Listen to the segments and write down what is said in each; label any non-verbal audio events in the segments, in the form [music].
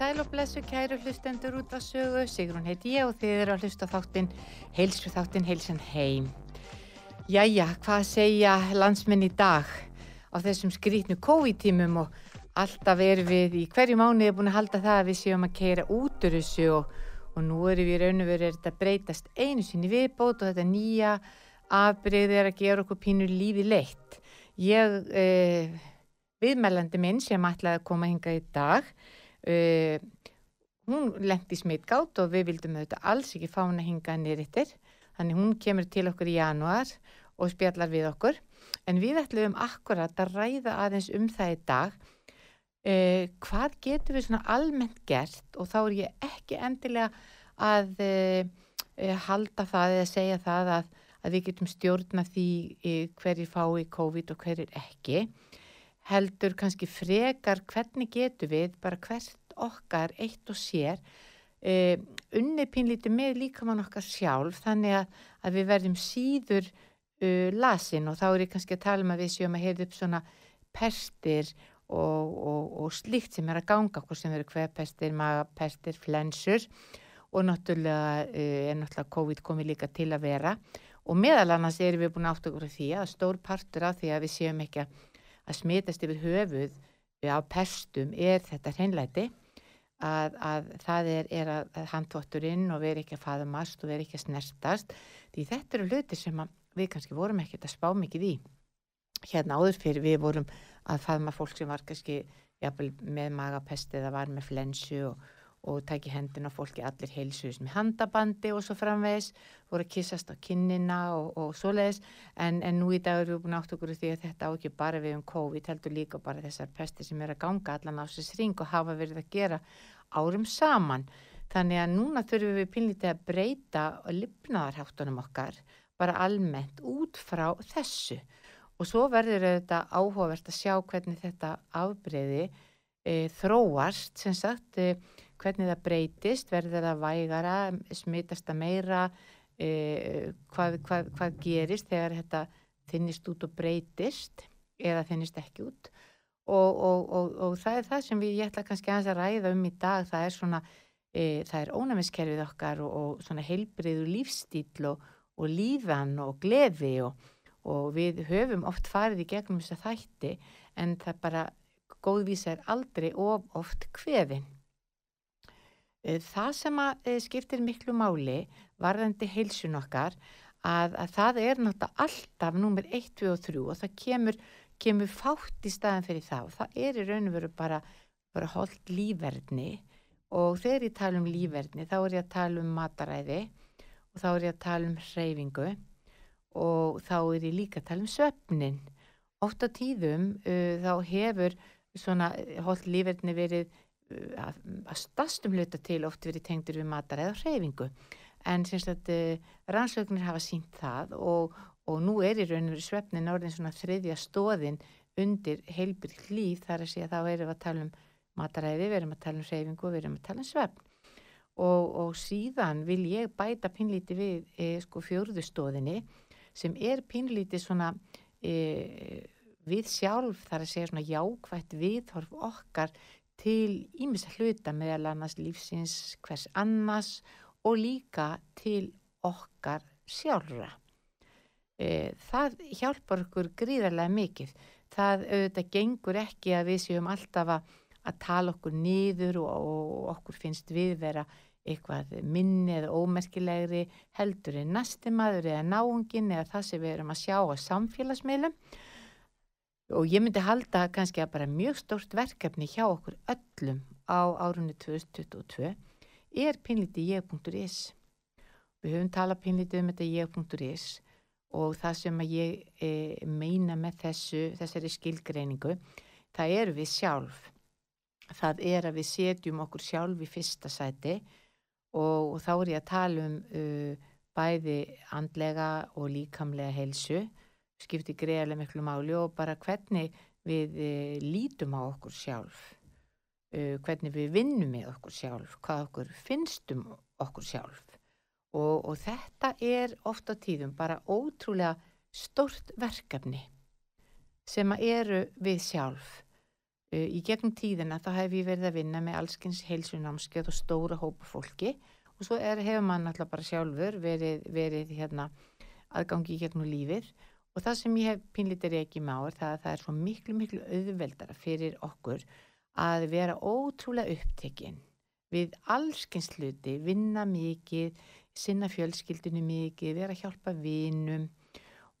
sæl og blessu kæru hlustendur út af sögu, Sigrun heiti ég og þið eru að hlusta þáttinn, heilsu þáttinn, heilsan heim. Jæja, hvað segja landsmenn í dag á þessum skrítnu COVID-tímum og alltaf erum við í hverju mánuði búin að halda það að við séum að keira út úr þessu og, og nú erum við raun og verið að breytast einu sinni viðbót og þetta nýja afbreyðið er að gera okkur pínu lífi leitt. Ég, eh, viðmælandi minn sem ætlaði að koma hinga í dag, Uh, hún lendi smitgátt og við vildum auðvitað alls ekki fá hún að hinga nýrittir þannig hún kemur til okkur í januar og spjallar við okkur. En við ætlum akkurat að ræða aðeins um það í dag. Uh, hvað getur við svona almennt gert? Og þá er ég ekki endilega að uh, halda það eða segja það að að við getum stjórna því hverjir fái COVID og hverjir ekki heldur kannski frekar hvernig getum við bara hvert okkar eitt og sér uh, unni pínlítið með líkamann okkar sjálf þannig að, að við verðum síður uh, lasin. Og þá er ég kannski að tala um að við séum að heyrða upp svona pestir og, og, og slíkt sem er að ganga okkur sem eru hverpestir, magapestir, flensur. Og náttúrulega uh, er náttúrulega COVID komið líka til að vera. Og meðal annars erum við búin átt okkur af því að stór partur af því að við séum ekki að, að smitast yfir höfuð á pestum er þetta hreinlæti að, að það er, er að handvotturinn og veri ekki að faðumast og veri ekki að snertast því þetta eru hluti sem við kannski vorum ekkert að spá mikið í. Hérna áður fyrir við vorum að faðma fólk sem var kannski jafnvel, með magapest eða var með flensu og, og tæki hendina fólki allir heilsuðis með handabandi og svo framvegs voru að kissast á kinnina og, og svoleiðis. En, en nú í dag erum við búin átt okkur því að þetta á ekki bara við um COVID heldur líka bara þessar pesti sem er að ganga allan á þessi ring og hafa verið að gera árum saman. Þannig að núna þurfum við pinlítið að breyta lifnaðarháttunum okkar bara almennt út frá þessu. Og svo verður þetta áhugavert að sjá hvernig þetta afbreyði e, þróast. Sem sagt e, hvernig það breytist, verður það vægara, smitast það meira, e, hvað, hvað, hvað gerist þegar þetta þinnist út og breytist eða þinnist ekki út og, og, og, og það er það sem við, ég ætla kannski að ræða um í dag, það er svona, e, það er ónæmiskerfið okkar og svona heilbriður lífstíl og líðan og gleði og við höfum oft farið í gegnum þess að þætti en það bara góðvísa er aldrei of oft hvefin. Eh, það sem eh, skiptir miklu máli varðandi heilsun okkar að, að það er náttúrulega alltaf nummer 1, 2 og 3 og það kemur, kemur fátt í staðan fyrir það og það er í raun og veru bara, bara holdt lífverðni og þegar ég tala um lífverðni þá er ég að tala um mataræði og þá er ég að tala um hreyfingu og þá er ég líka að tala um söfnin. Ótt á tíðum uh, þá hefur svona holdt lífverðni verið að, að stastum hluta til oft verið tengdur við matar eða hreyfingu. En að uh, rannsögnir hafa sínt það og, og nú er í raun og verið svefnin orðin svona þriðja stóðin undir heilbyrg líf. Þar að segja þá erum við að tala um mataræði, við erum að tala um hreyfingu og við erum að tala um svefn. Og, og síðan vil ég bæta pinlíti við e, sko fjörðustóðinni sem er pinlíti svona e, við sjálf þar að segja svona jákvægt viðhorf okkar til ímis að hluta meðal annars lífsins hvers annars og líka til okkar sjálfra. E, það hjálpar okkur gríðarlega mikið. Það auðvitað gengur ekki að við séum alltaf að, að tala okkur nýður og, og okkur finnst við vera eitthvað minni eða ómerkilegri heldur en næstimaður eða náungin eða það sem við erum að sjá á samfélagsmiðlum og ég myndi halda kannski að bara mjög stórt verkefni hjá okkur öllum á árunni 2022 er pinlítið ég.is við höfum talað pinlítið um þetta ég.is og það sem að ég e, meina með þessu þessari skilgreiningu það eru við sjálf. Það er að við setjum okkur sjálf í fyrsta sæti og, og þá er ég að tala um uh, bæði andlega og líkamlega heilsu skipti greiðarlega miklu máli og bara hvernig við uh, lítum á okkur sjálf, uh, hvernig við vinnum með okkur sjálf, hvað okkur finnstum okkur sjálf. Og, og þetta er ofta tíðum bara ótrúlega stort verkefni sem eru við sjálf. Uh, í gegnum tíðina þá hef ég verið að vinna með allskins heilsunámskeið og stóra hópa fólki. Og svo er, hefur mann alltaf bara sjálfur verið, verið hérna, aðgangi í gegnum lífið og það sem ég hef pínlítið ekki má er það að það er svo miklu miklu auðveldara fyrir okkur að vera ótrúlega upptekinn við allskynsluti, vinna mikið, sinna fjölskyldinu mikið, vera að hjálpa vinum.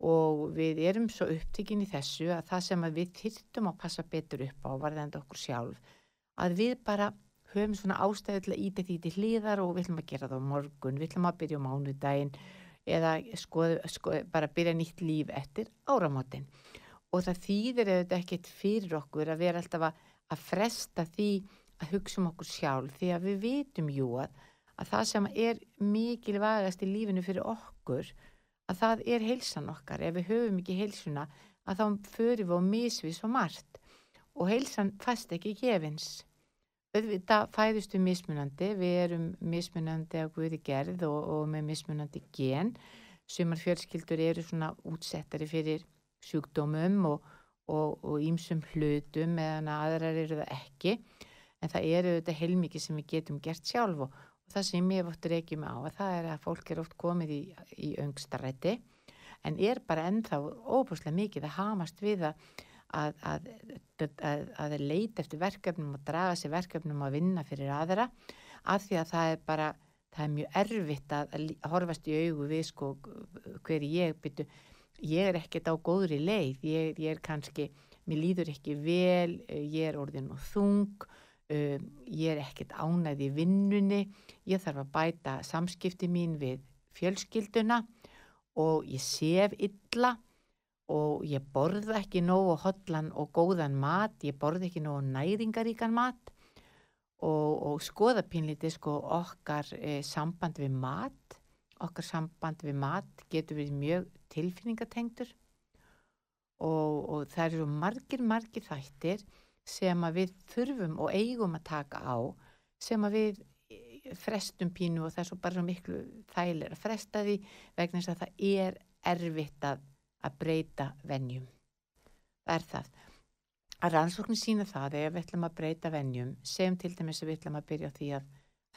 Og við erum svo upptekinn í þessu að það sem við þyrtum að passa betur upp á varðandi okkur sjálf að við bara höfum svona ástæðu til að íta því til hlýðar og við ætlum að gera það á morgun, við ætlum að byrja á mánudaginn eða skoð, skoð, bara byrja nýtt líf eftir áramótin og það þýðir eða ekkert fyrir okkur að vera alltaf að, að fresta því að hugsa um okkur sjálf því að við vitum jú að, að það sem er mikilvægast í lífinu fyrir okkur að það er heilsan okkar. Ef við höfum ekki heilsuna að þá förum við á misvið svo margt og heilsan fast ekki gefins. Þetta fæðist við mismunandi, við erum mismunandi á Guði gerð og, og með mismunandi gen. Sumar fjölskyldur eru svona útsettari fyrir sjúkdómum og ímsum hlutum meðan aðrar eru það ekki. En það eru þetta heilmikið sem við getum gert sjálf og, og það sem ég ofta reykjum á að það er að fólk er oft komið í, í öngstarætti en er bara ennþá óbúslega mikið að hamast við að að, að, að, að leita eftir verkefnum og draga sér verkefnum að vinna fyrir aðra af því að það er bara það er mjög erfitt að horfast í augu við sko hver ég byrju, ég er ekkert á góðri leið ég, ég er kannski, mér líður ekki vel, ég er orðin og þung um, ég er ekkert ánæð í vinnunni ég þarf að bæta samskipti mín við fjölskylduna og ég sef illa og ég borða ekki nógu hotlan og góðan mat, ég borða ekki nógu næringaríkan mat. Og, og skoða pínlítið sko okkar e, samband við mat, okkar samband við mat getur verið mjög tilfinningatengtur og, og það eru margir, margir þættir sem að við þurfum og eigum að taka á sem að við eh, frestum pínu og það er svo bara svo miklu þægilega að fresta því vegna þess að það er erfitt að að breyta vennjum. Það er það. Að rannsóknir sína það ef við ætlum að breyta vennjum sem til dæmis að við ætlum að byrja því að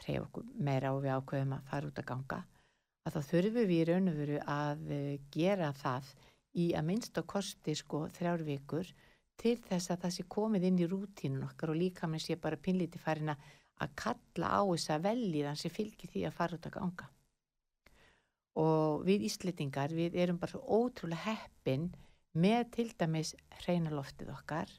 hreyfa okkur meira og við ákveðum að fara út að ganga að þá þurfum við í raun og veru að eh, gera það í að minnst á kosti sko þrjár vikur til þess að það sé komið inn í rútínun okkar og líka með sé bara pinlíti farin að kalla á þess að veljiðan sem fylgir því að fara út að ganga og við Íslitingar við erum bara svo ótrúlega heppin með til dæmis hreinaloftið okkar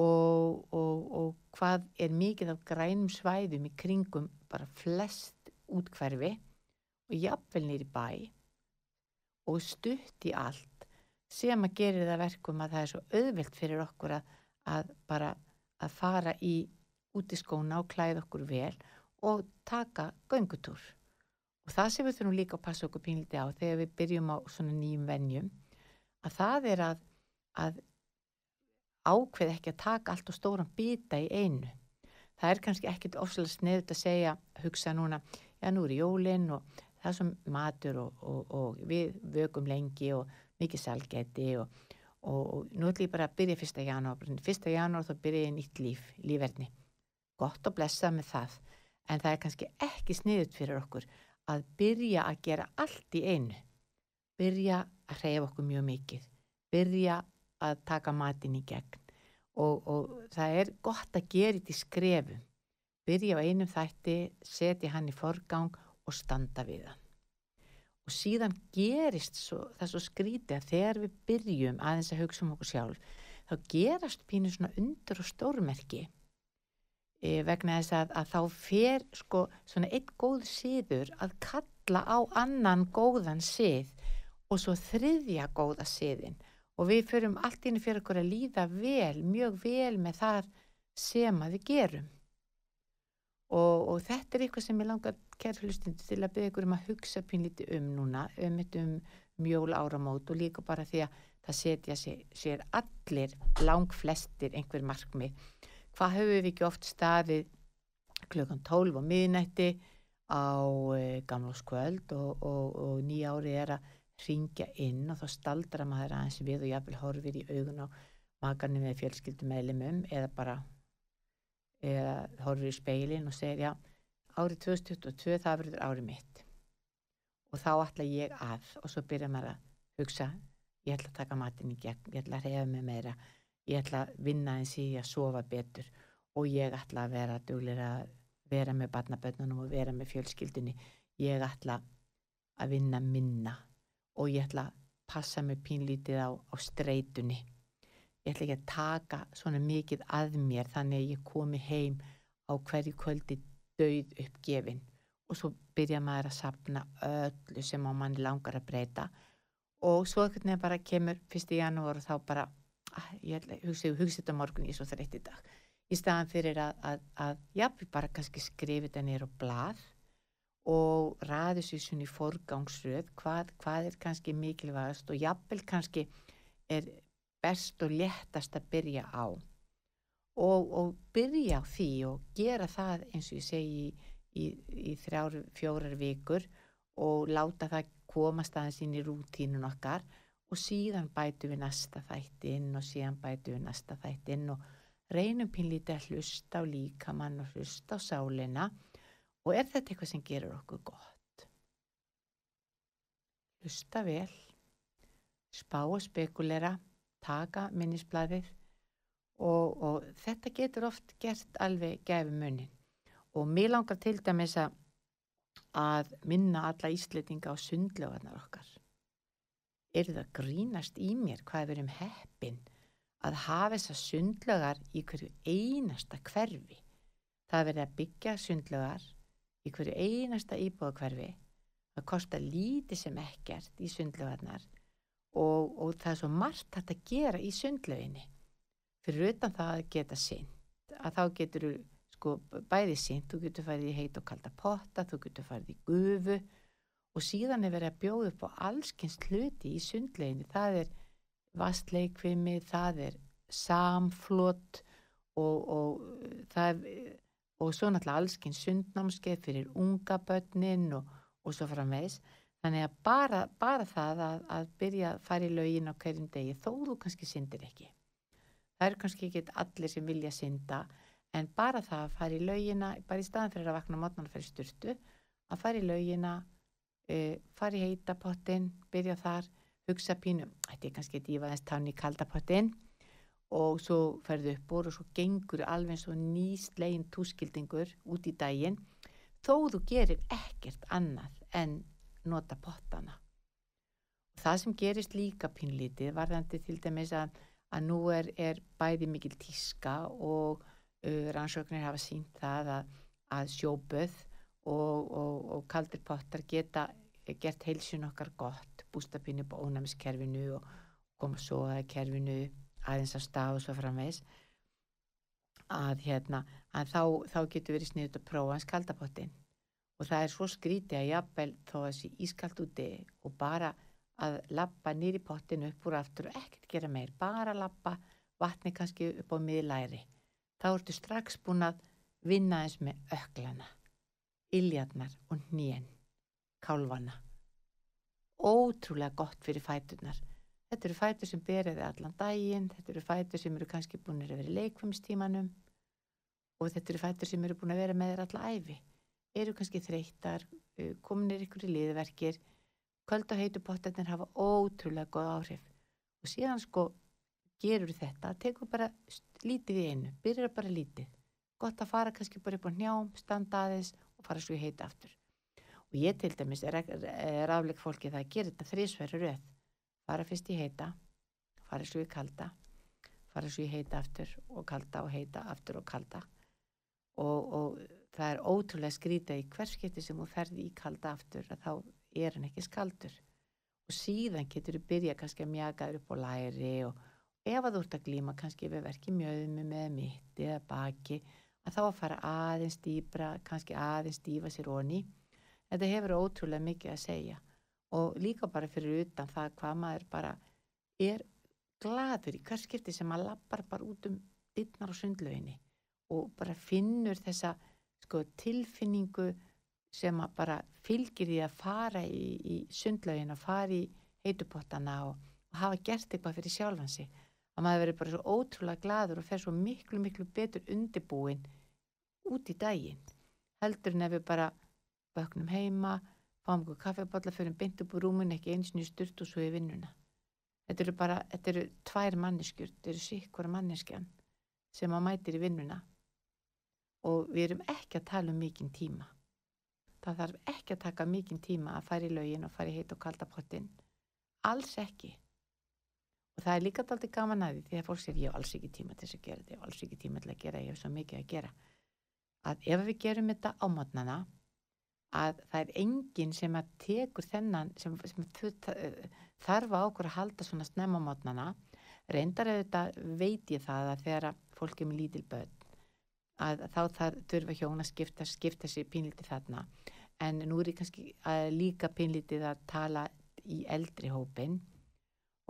og, og, og hvað er mikið af grænum svæðum í kringum bara flest útkverfi og jafnvel nýri bæ og stutt í allt sem að gera það verkum að það er svo auðvelt fyrir okkur að, að bara að fara í út í skóna og klæða okkur vel og taka göngutúr og það sem við þurfum líka að passa okkur pínliti á þegar við byrjum á svona nýjum vennjum að það er að, að ákveð ekki að taka allt og stóran býta í einu. Það er kannski ekkit ofslega sneðut að segja hugsa núna, já nú er jólinn og það er svona matur og, og, og við vögum lengi og mikið salgeti og, og nú ætlum ég bara að byrja fyrsta janúar fyrsta janúar þá byrja ég nýtt líf lífverðni, gott að blessa með það en það er kannski ekki sniðut fyrir okkur að byrja að gera allt í einu. Byrja að hreyfa okkur mjög mikið. Byrja að taka matin í gegn. Og, og það er gott að gera þetta í skrefum. Byrja á einum þætti setja hann í forgang og standa við hann. Og síðan gerist svo, það svo skríti að þegar við byrjum aðeins að hugsa um okkur sjálf þá gerast pínu svona undur og stórmerki vegna þess að, að þá fer sko svona einn góð síður að kalla á annan góðan síð og svo þriðja góða síðin og við förum allt inn fyrir okkur að líða vel, mjög vel með það sem að við gerum. Og, og þetta er eitthvað sem ég langar kærflustundu til að byggja ykkur um að hugsa pínlíti um núna, um þetta um mjól áramót og líka bara því að það setja sér, sér allir lang flestir einhver markmið hvað höfum við ekki oft staðið klukkan 12 á miðnætti á e, gamláskvöld og, og, og nýja ári er að ringja inn og þá staldra maður aðeins við og jáfnvel horfir í augun á magarnir með fjölskyldumælimum eða bara eða horfir í speilin og segir já, árið 2022 það verður árið mitt. Og þá ætla ég að og svo byrja maður að hugsa ég ætla að taka matin í gegn, ég ætla að reyða mig meira ég ætla að vinna eins í að sofa betur og ég ætla að vera duglir að vera með barnabönnunum og vera með fjölskyldunni. Ég ætla að vinna minna og ég ætla að passa mig pínlítið á, á streytunni ég ætla ekki að taka svona mikið að mér þannig að ég komi heim á hverju kvöldi döið uppgefin. Og svo byrja maður að sapna öllu sem á manni langar að breyta. Og svo ekkert nefn bara kemur fyrst í janúar og þá bara Ah, ég hugsi, þetta morgun ég er svo þreytt í dag. Í staðan fyrir að, að, að já, við bara kannski skrifum þetta nýra á blað og ræðu sér svona í forgangsröð hvað, hvað er kannski mikilvægast og jafnvel kannski er best og léttast að byrja á. Og, og byrja á því og gera það eins og ég segi í, í þrjár, fjórar vikur og láta það komast aðeins inn í rútínun okkar og síðan bætu við næsta þættin og síðan bætu við næsta þættin og reynum pinlítið að hlusta á líkamann og hlusta á sálina og er þetta eitthvað sem gerur okkur gott? Hlusta vel, spá og spekulera, taka minnisbladið og, og þetta getur oft gert alveg gefi munin og mér langar til dæmis að minna alla íslitinga á sundlögarnar okkar. Er það grínast í mér hvað við erum heppin að hafa þessa sundlögar í hverju einasta hverfi. Það verður að byggja sundlögar í hverju einasta íbúðakverfi. Það kostar lítið sem ekkert í sundlögarnar og, og það er svo margt hægt að gera í sundlöginni. Fyrir utan það að geta sinn, að þá getur þú sko bæði sínt, þú getur farið í heit og kalda potta, þú getur farið í gufu og síðan er verið að bjóða upp á allskynns hluti í sundleginni, það er vastleikvimi, það er samflott og, og það er og svo náttúrulega allskynns sundnámskeið fyrir unga börnin og, og svo framvegs þannig að bara, bara það að, að byrja að fara í laugin á hverjum degi þó þú kannski syndir ekki. Það eru kannski ekki allir sem vilja synda en bara það að fara í laugina bara í staðan fyrir að vakna mótnan fyrir styrtu að fara í laugina uh, fara í heitapottin byrja þar, hugsa pínu þetta er kannski dífaðist tann í kaldapottin og svo ferðu upp úr og svo gengur alveg svo nýst legin túskildingur út í daginn þó þú gerir ekkert annað en nota pottana. Og það sem gerist líka pínlítið varðandi til dæmis að, að nú er, er bæði mikil tíska og Uh, rannsóknir hafa sínt það að, að sjóböð og, og, og kaldir pottar geta gert heilsun okkar gott bústapinni på ónæmiskerfinu og koma svo að kerfinu aðeins að stað og svo framvegs að hérna að þá, þá getur verið sniðut að prófa hans kaldapottin og það er svo skrítið að jafnvel þó að þessi ískalt úti og bara að lappa nýri pottinu upp úr aftur og ekkert gera meir, bara lappa vatni kannski upp á miðlæri. Þá ertu strax búin að vinna eins með öklana, iljarnar og nén, kálvana. Ótrúlega gott fyrir fæturnar. Þetta eru fætur sem beriði allan daginn, þetta eru fætur sem eru kannski búin að vera í leikvömstímanum og þetta eru fætur sem eru búin að vera með þér alla æfi. Eru kannski þreytar, kominir ykkur í liðverkir, köld og heitu pottetnir hafa ótrúlega góð áhrif og síðan sko gerur þetta, tekur bara lítið í einu, byrjar bara lítið gott að fara kannski bara upp á njám standa aðeins og fara svo í heita aftur. Og ég til dæmis er, er afleik fólki það að gera þetta þrísverju röð. Fara fyrst í heita fara svo í kalda fara svo í heita aftur og kalda og heita aftur og kalda. Og, og það er ótrúlega skrítið í hverskipti sem þú ferði í kalda aftur að þá er hann ekki skaldur. Og síðan getur þú byrja kannski að mjaka upp á læri og ef að þú ert að glíma kannski við verki mjöðum með mitti eða baki að þá að fara aðeins dýbra, kannski aðeins dýfa sér onni. Þetta hefur ótrúlega mikið að segja og líka bara fyrir utan það hvað maður bara er gladur í hvers skipti sem maður lappar bara út um dittnar og sundlöginni og bara finnur þessa sko, tilfinningu sem að bara fylgir því að fara í, í sundlögin og fara í heitupottana og, og hafa gert eitthvað fyrir sjálfansi að maður verið bara svo ótrúlega gladur og fer svo miklu miklu betur undibúin út í daginn. Heldur en ef við bara vöknum heima, fáum okkur kaffeballa fyrir bynd upp úr rúmun, ekki eins og sturt og svo í vinnuna. Þetta eru bara, þetta eru tvær manneskjur þetta eru sikkvara manneskjan sem að mætir í vinnuna. Og við erum ekki að tala um mikinn tíma. Það þarf ekki að taka mikinn tíma að fara í laugin og fara í heit og kalda pottin alls ekki og það er líka alltaf gaman að því því að fólk sér ég hef alls ekki tíma til þess að gera þetta ég hef alls ekki tíma til að gera, ég hef svo mikið að gera. Að ef við gerum þetta á mótnana að það er enginn sem að tekur þennan sem, sem þarf á okkur að halda svona snemma mótnana reyndar auðvitað veit ég það að þegar fólk er með lítil börn að þá það þurfa hjón að skipta, skipta sér pínliti þarna. En nú er ég kannski líka pinlítið að tala í eldri hópin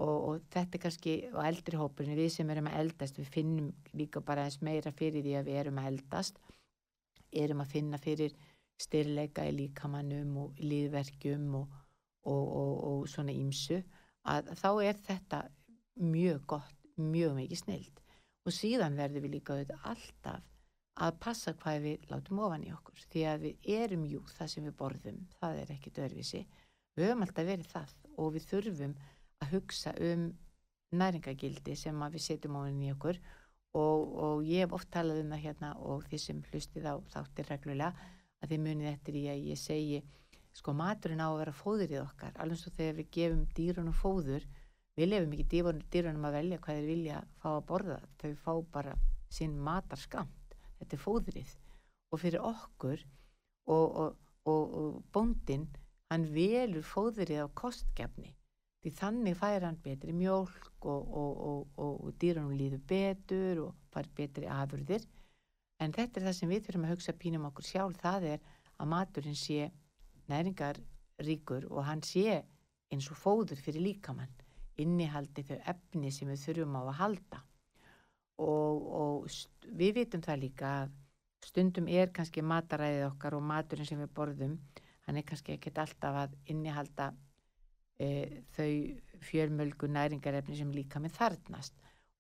og, og þetta er kannski á eldri hópin við sem erum að eldast, við finnum líka bara eins meira fyrir því að við erum að eldast. Erum að finna fyrir styrleika í líkamannum og líðverkjum og, og, og svona ímsu að þá er þetta mjög gott, mjög mikið snild og síðan verðum við líka auðvitað alltaf að passa hvað við látum ofan í okkur því að við erum jú það sem við borðum það er ekkit öðruvísi. Við höfum alltaf verið það og við þurfum að hugsa um næringagildi sem við setjum ofan í okkur. Og, og ég hef oft talað um það hérna og því sem hlustið á þáttir reglulega að þið munið eftir í að ég segi sko maturinn á að vera fóðrið okkar. Alveg svo þegar við gefum dýrunum fóður við lefum ekki dýrunum að velja hvað þeir vilja fá að borða. Þau fá bara sín matarskam þetta er fóðrið. Og fyrir okkur og, og, og bóndin hann velur fóðrið á kostgefni því þannig fær hann betri mjölk og dýranum líður betur og fær betri afurðir. En þetta er það sem við þurfum að hugsa pínum okkur sjálf það er að maturinn sé næringaríkur og hann sé eins og fóður fyrir líkamann innihaldi þau efni sem við þurfum á að halda. Og, og við vitum það líka að stundum er kannski mataræðið okkar og maturinn sem við borðum hann er kannski ekkert alltaf að innihalda e, þau fjörmölgu næringarefni sem líka með þarnast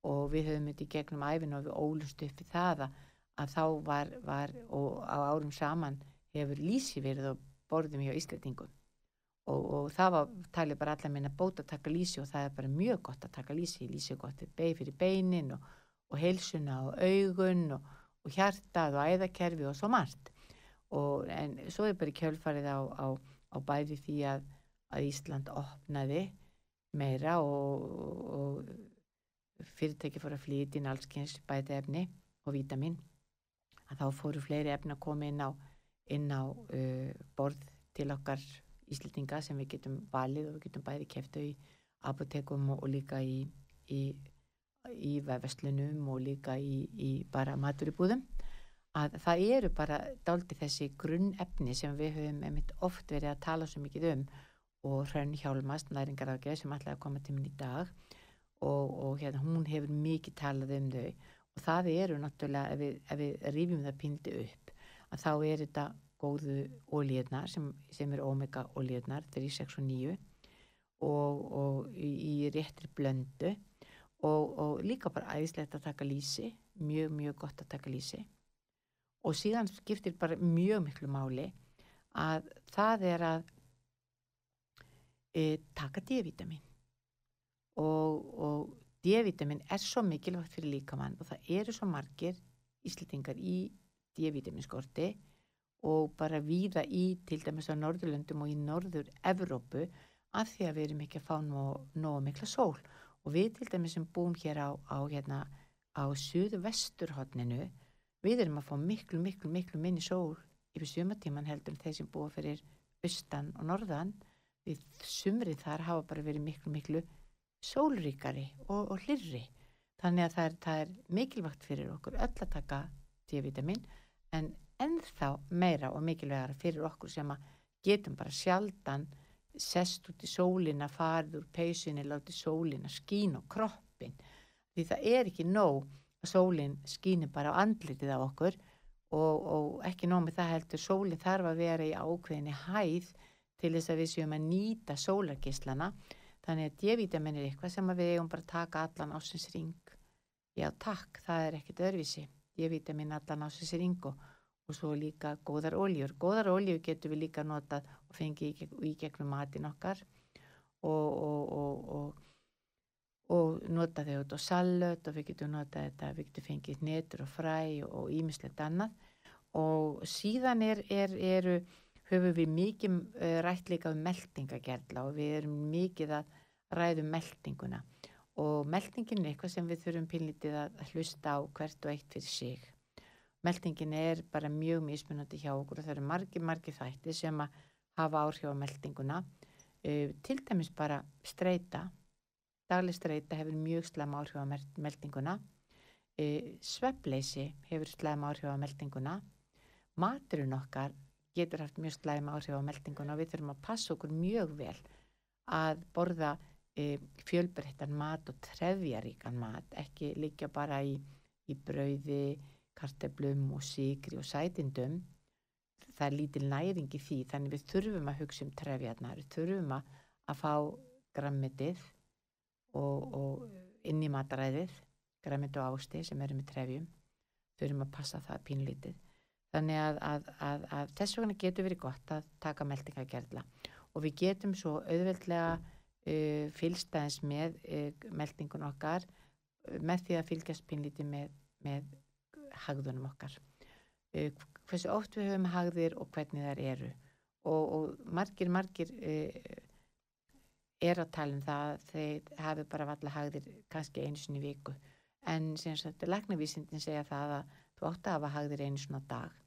og við höfum þetta í gegnum æfin og við ólust upp í það að þá var, var og á árum saman hefur lísi verið og borðum hjá Íslandingum og, og það var talið bara allar minna bót að taka lísi og það er bara mjög gott að taka lísi lísi er gott fyrir beinin og og heilsuna og augun og, og hjartað og æðakerfi og svo margt. En svo er bara kjölfarið á, á, á bæði því að, að Ísland opnaði meira og, og fyrirtæki fór að flytja inn allskyns bæði efni og vítamin að þá fóru fleiri efni að koma inn á, inn á uh, borð til okkar íslitinga sem við getum valið og við getum bæði kæftu í apotekum og, og líka í, í í vefesslunum og líka í, í bara maturibúðum að það eru bara daldi þessi grunnefni sem við höfum oft verið að tala svo mikið um og Hrönn Hjálmast, næringarafgeð sem alltaf koma til minn í dag. Og, og hérna, hún hefur mikið talað um þau. Og það eru náttúrulega ef við, ef við rýfjum það pindi upp að þá er þetta góðu ólíðnar sem, sem er omega ólíðnar 3, 6 og 9 og, og í, í réttri blöndu. Og, og líka bara æðislegt að taka lísi, mjög, mjög gott að taka lísi og síðan skiptir bara mjög miklu máli að það er að e, taka D-vitamin og, og D-vitamin er svo mikilvægt fyrir líkamann og það eru svo margir íslitingar í D-vitaminskorti og bara víða í til dæmis á Norðurlöndum og í Norður Evrópu af því að við erum ekki að fá nógu mikla sól. Og við til dæmis sem búum hér á, á, hérna, á suðu vesturhóttninu við erum að fá miklu, miklu, miklu minni sól yfir sumatíman heldur þeir sem búa fyrir austan og norðan við sumrið þar hafa bara verið miklu, miklu sólríkari og, og hlirri þannig að það er, það er mikilvægt fyrir okkur öll að taka D-vitamin en ennþá meira og mikilvægara fyrir okkur sem að getum bara sjaldan sest út í sólina, farið úr peysunni, láti sólina skín og kroppin því það er ekki nóg að sólin skínir bara á andlitið á okkur og, og ekki nóg með það heldur sólin þarf að vera í ákveðinni hæð til þess að við séum að nýta sólargislana þannig að D-vitamin er eitthvað sem við eigum bara að taka allan ásins ring já takk, það er ekkit öðruvísi. D-vitamin allan ásins ring og og svo líka góðar óljur. Góðar óljur getur við líka notað og fengið í, gegnum matin okkar og, og, og, og nota þau út á salut og við getum notað þetta, við getum fengið netur og fræ og ímislegt annað. Og síðan er, er, eru, höfum við mikið uh, rætt líka um meldingagerla og við erum mikið að ræðum meldinguna og meldingin er eitthvað sem við þurfum pínlítið að hlusta á hvert og eitt fyrir sig. Meldingin er bara mjög mismunandi hjá okkur og það eru margi, margi þætti sem að hafa áhrif á meldinguna uh, til dæmis bara streyta dagleg streyta hefur mjög slem áhrif á meldinguna uh, sveppleysi hefur slem áhrif á meldinguna maturinn okkar getur haft mjög slæm áhrif á meldinguna og við þurfum að passa okkur mjög vel að borða e, fjölbreyttan mat og trefjaríkan mat, ekki líka bara í, í brauði, karteblum og sigri og sætindum. Það er lítil næring í því, þannig við þurfum að hugsa um trefjarnar, þurfum að, að fá grammitið og, og inn í mataræðið, grammit og ásti sem eru með trefjum, þurfum að passa það pínlítið. Þannig að, að, að, að þess vegna getur verið gott að taka meldingagerðla og við getum svo auðveldlega uh, fylgstæðins með uh, meldingun okkar uh, með því að fylgjast pínlítið með, með hagðunum okkar. Uh, hversu oft við höfum hagðir og hvernig þær eru. Og, og margir, margir uh, er að tala um það þeir hafi bara valla hagðir kannski einu sinni viku. En sem sagt, læknavísindin segja það að þú átti að hafa hagðir einu svona dag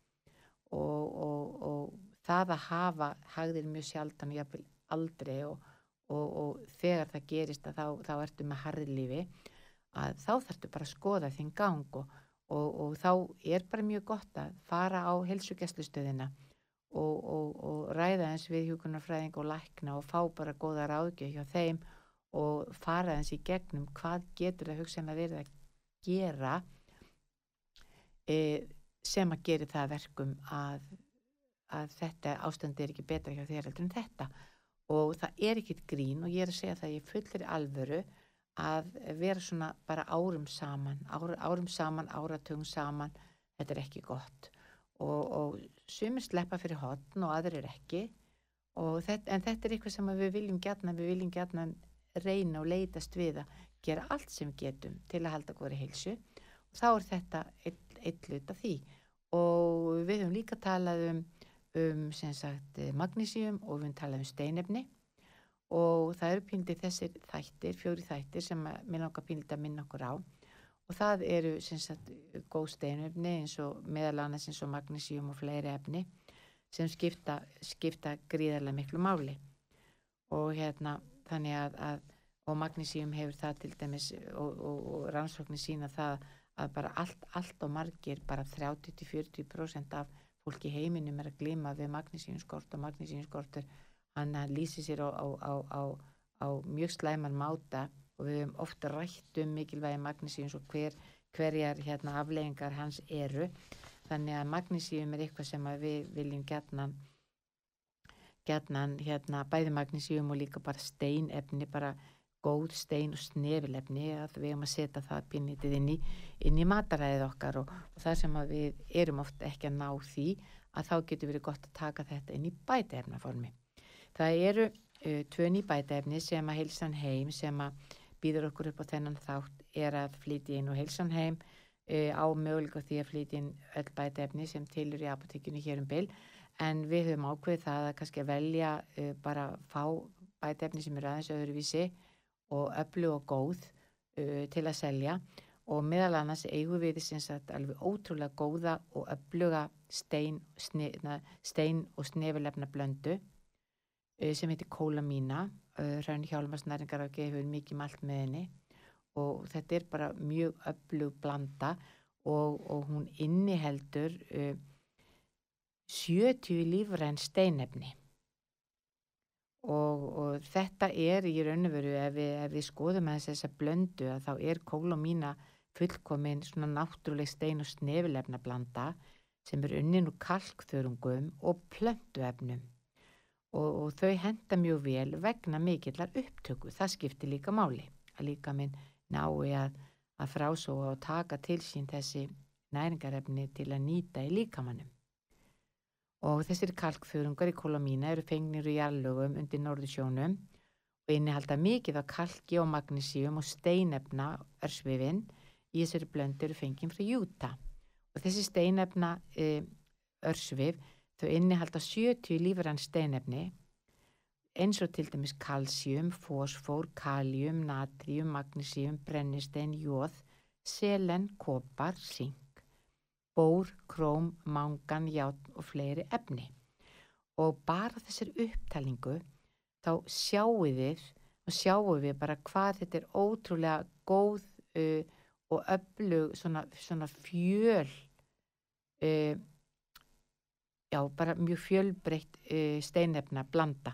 og, og, og það að hafa hagðir mjög sjaldan og jáfnvel aldrei og, og þegar það gerist að þá, þá ertu með harðlífi að þá þarftu bara að skoða þinn gang og þá er bara mjög gott að fara á helsugjastlustöðina og ræða eins við hjókunarfræðing og lækna og fá bara góða ráðgjöf hjá þeim og fara eins í gegnum hvað getur það hugsanlega verið að gera e, sem að gera það verkum að, að þetta ástandi er ekki betra hjá þér heldur en þetta. Og það er ekkit grín og ég er að segja það ég fullir alvöru að vera svona bara árum saman árum, árum saman, áratöng saman. Þetta er ekki gott. Og, og sumir sleppa fyrir hotn og aðrir ekki. Þetta, en þetta er eitthvað sem við viljum gætna við viljum gætna reyna og leitast við að gera allt sem við getum til að halda góðri heilsu. Og þá er þetta eitt hlut af því og við höfum líka talað um, um sagt, magnísíum og við höfum talað um steinefni. Og það eru píndið þessir þættir, fjóri þættir sem mér langar píndið að minna okkur á. Og það eru sagt, góð steinefni eins og meðal annars eins og magnísíum og fleiri efni sem skipta, skipta gríðarlega miklu máli. Og hérna þannig að, að og magnísíum hefur það til dæmis og, og, og rannsóknir sína það að bara allt, allt og margir bara 30-40% af fólki heiminum er að glima við magnísíumskort og magnísíumskortur hann lýsir sér á, á, á, á mjög slæman máta og við hefum ofta rætt um mikilvægi magnísíums og hver, hverjar hérna, afleggingar hans eru. Þannig að magnísíum er eitthvað sem við viljum gætna gætna hérna, bæði magnísíum og líka bara steinefni bara góð stein og snefilefni að við erum að setja það pinnitið inn í, í mataræðið okkar og, og það sem við erum ofta ekki að ná því að þá getur verið gott að taka þetta inn í bætaefnaformi. Það eru uh, tvö ný bætaefni sem að heilsan heim sem að býður okkur upp á þennan þátt er að flytja inn og heilsan heim uh, á möguleika því að flytja inn öll bætaefni sem tilur í apotekinu hér um byl en við höfum ákveð það að kannski velja uh, bara fá bætaefni sem eru aðeins öðruvísi og öllu og góð uh, til að selja. Og meðal annars eigum við alveg ótrúlega góða og ölluga stein, stein og snefilefna blöndu uh, sem heitir Kólamína uh, Raun Hjálmarsnæringar ákveð hefur mikið malt með henni. Og þetta er bara mjög öllug blanda og, og hún inniheldur 70 uh, lífræn steinefni Og, og þetta er í raun og veru ef við, ef við skoðum að þess að blöndu að þá er kólomína fullkomin svona náttúruleg stein og snefilefna blanda sem er unnin úr kalkþörungum og plönduefnum og, og þau henda mjög vel vegna mikillar upptöku, það skiptir líka máli að líka minn nái að, að frásóa og taka til sín þessi næringarefni til að nýta í líkamannum og þessir kalkþörungar í kolamína eru fengnir í jarlögum undir norðusjónum og innihalda mikið af kalki og magnísíum og steinefna örsvifin í þessari blöndu eru fengið frá júta. Og þessi steinefna e, örsvif þau innihalda 70 lífrann steinefni eins og til dæmis kalsjum, fósfór, kaljum, natrium, magnísíum, brennistein, jóð, selen, kopar, síng bór, króm, mangan, játn og fleiri efni. Og bara þessir upptalingu þá sjáum við sjáum við bara hvað þetta er ótrúlega góð uh, og öflug svona, svona fjöl uh, já, bara mjög fjölbreytt uh, steinefna blanda.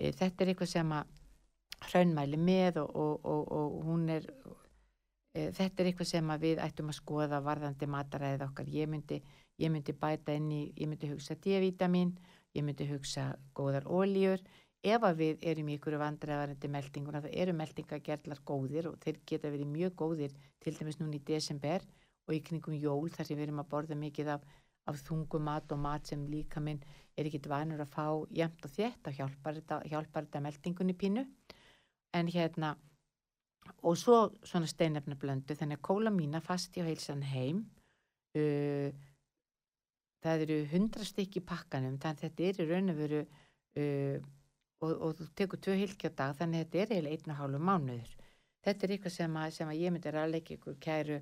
Uh, þetta er eitthvað sem að hraunmæli með og, og, og, og hún er, þetta er eitthvað sem að við ættum að skoða varðandi mataræðið okkar. Ég myndi, ég myndi bæta inn í, ég myndi hugsa D-vitamin, ég myndi hugsa góðar óljur, ef að við erum í ykkur vandræðarandi meldinguna, það eru meldingagerlar góðir og þeir geta verið mjög góðir til dæmis núna í desember og í knygum jól þar sem við erum að borða mikið af, af þungum mat og mat sem líka minn er ekkit vanur að fá jæmt og þétt og hjálpar þetta, hjálpar þetta meldingunni pínu en hérna og svo svona steinefnablöndu þannig að kóla mína fast í heilsan heim uh, það eru hundra stykki pakkanum þannig að þetta er í raun og veru uh, og, og þú tekur tvö hilki á dag þannig að þetta er eiginlega einn og hálfu mánuður. Þetta er eitthvað sem að, sem að ég myndi ræðleika ykkur kæru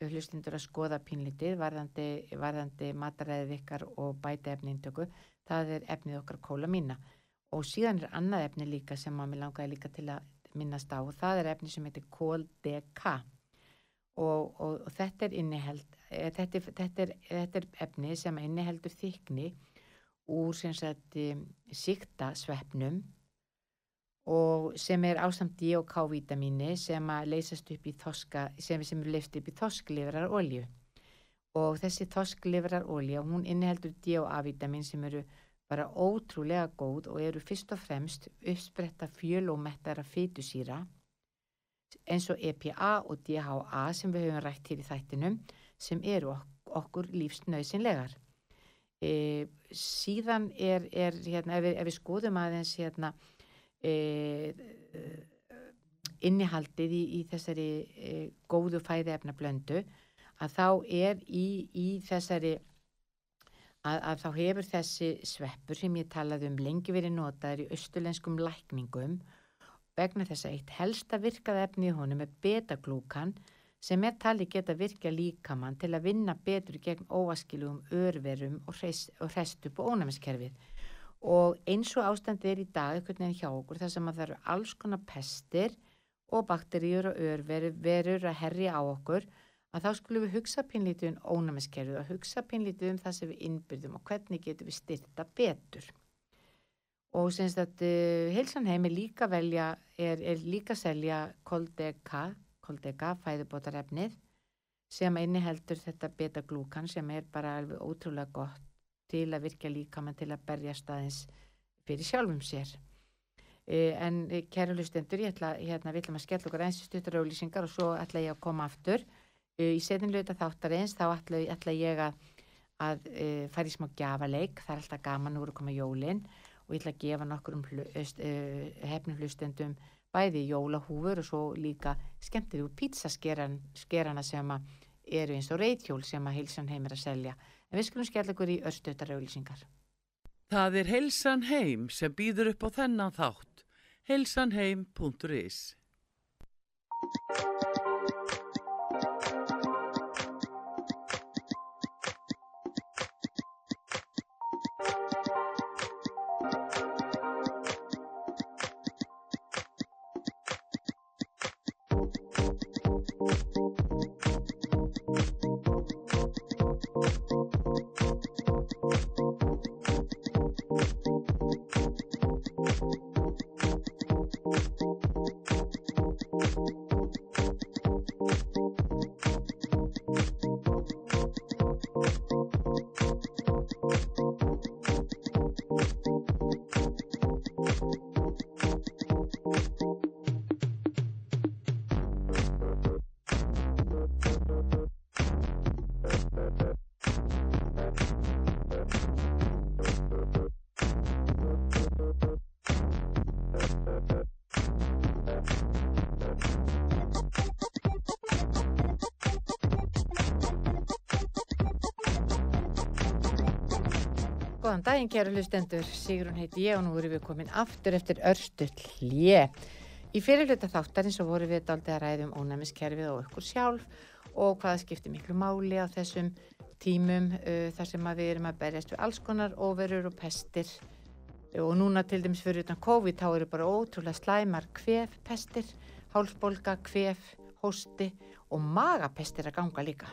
hlustindur að skoða pínlítið varðandi, varðandi mataræðið ykkar og bæta efniðindöku það er efnið okkar kóla mína. Og síðan er annað efni líka sem að mér langaði líka til að minnast á og það er efni sem heitir KOL-DK og, og, og þetta er inniheld eh, þetta, þetta, er, þetta er efni sem inniheldur þykni úr síkta svefnum og sem er ásamt D og K-vítamíni sem leysast upp í þoska, sem, sem er leift upp í þosklifrar olju og þessi þosklifrar olja, hún inniheldur D og A-vítamin sem eru bara ótrúlega góð og eru fyrst og fremst uppspretta fjölómettara fytusýra eins og EPA og DHA sem við höfum rætt hér í þættinum sem eru okkur lífsnauðsynlegar. E, síðan er, er hérna, ef, við, ef við skoðum aðeins hérna, e, innihaldið í, í þessari e, góðu fæði efna blöndu að þá er í, í þessari að, að þá hefur þessi sveppur sem ég talaði um lengi verið notaður í austulenskum lækningum vegna þess að eitt helsta virkað efni í honum er betaglúkan sem er tali geta virkja líkamann til að vinna betur gegn óaskilugum örverum og hrest upp og ónæmiskerfið. Og eins og ástandið er í dag einhvern veginn hjá okkur þar sem að það eru alls konar pestir og bakteríur og örverur að herja á okkur að þá skulum við hugsa pinlítið um ónæmiskerfið og hugsa pinlítið um það sem við innbyrðum og hvernig getum við styrta betur. Og semst að uh, heilsanheim er líka velja, er, er líka selja koldeka koldega, fæðubótarefnið sem inniheldur þetta beta-glúkan sem er bara alveg ótrúlega gott til að virka líka mann til að berja staðins fyrir sjálfum sér. E, en e, kæru hlustendur, ég ætla, hérna, við ætlum að skella okkur eins stuttur auðlýsingar og svo ætla ég að koma aftur. E, í setinlauta þáttar eins þá ætla, ætla ég að, að e, fara í smá gjafaleik, það er alltaf gaman úr að koma jólinn og ég ætla að gefa nokkur um hlu, e, hefnum hlustendum bæði jólahúfur og svo líka skemmtir úr pítsaskerana sem eru eins og reythjól sem að heilsan heim er að selja. En við skulum skella ykkur í örstötar auðlýsingar. Það er heilsan heim sem býður upp á þennan þátt. heilsanheim.is Góðan daginn kæru hlustendur, Sigrun heiti ég og nú erum við komin aftur eftir örstull hlje. Í fyrirluta þáttarins svo vorum við daldið að ræðum ónæmiskerfið og okkur sjálf og hvaða skiptir miklu máli á þessum tímum uh, þar sem við erum að berjast við alls konar overur og pestir og núna til dæmis fyrir utan COVID þá eru bara ótrúlega slæmar kvef pestir, hálsbolga, kvef, hósti og magapestir að ganga líka.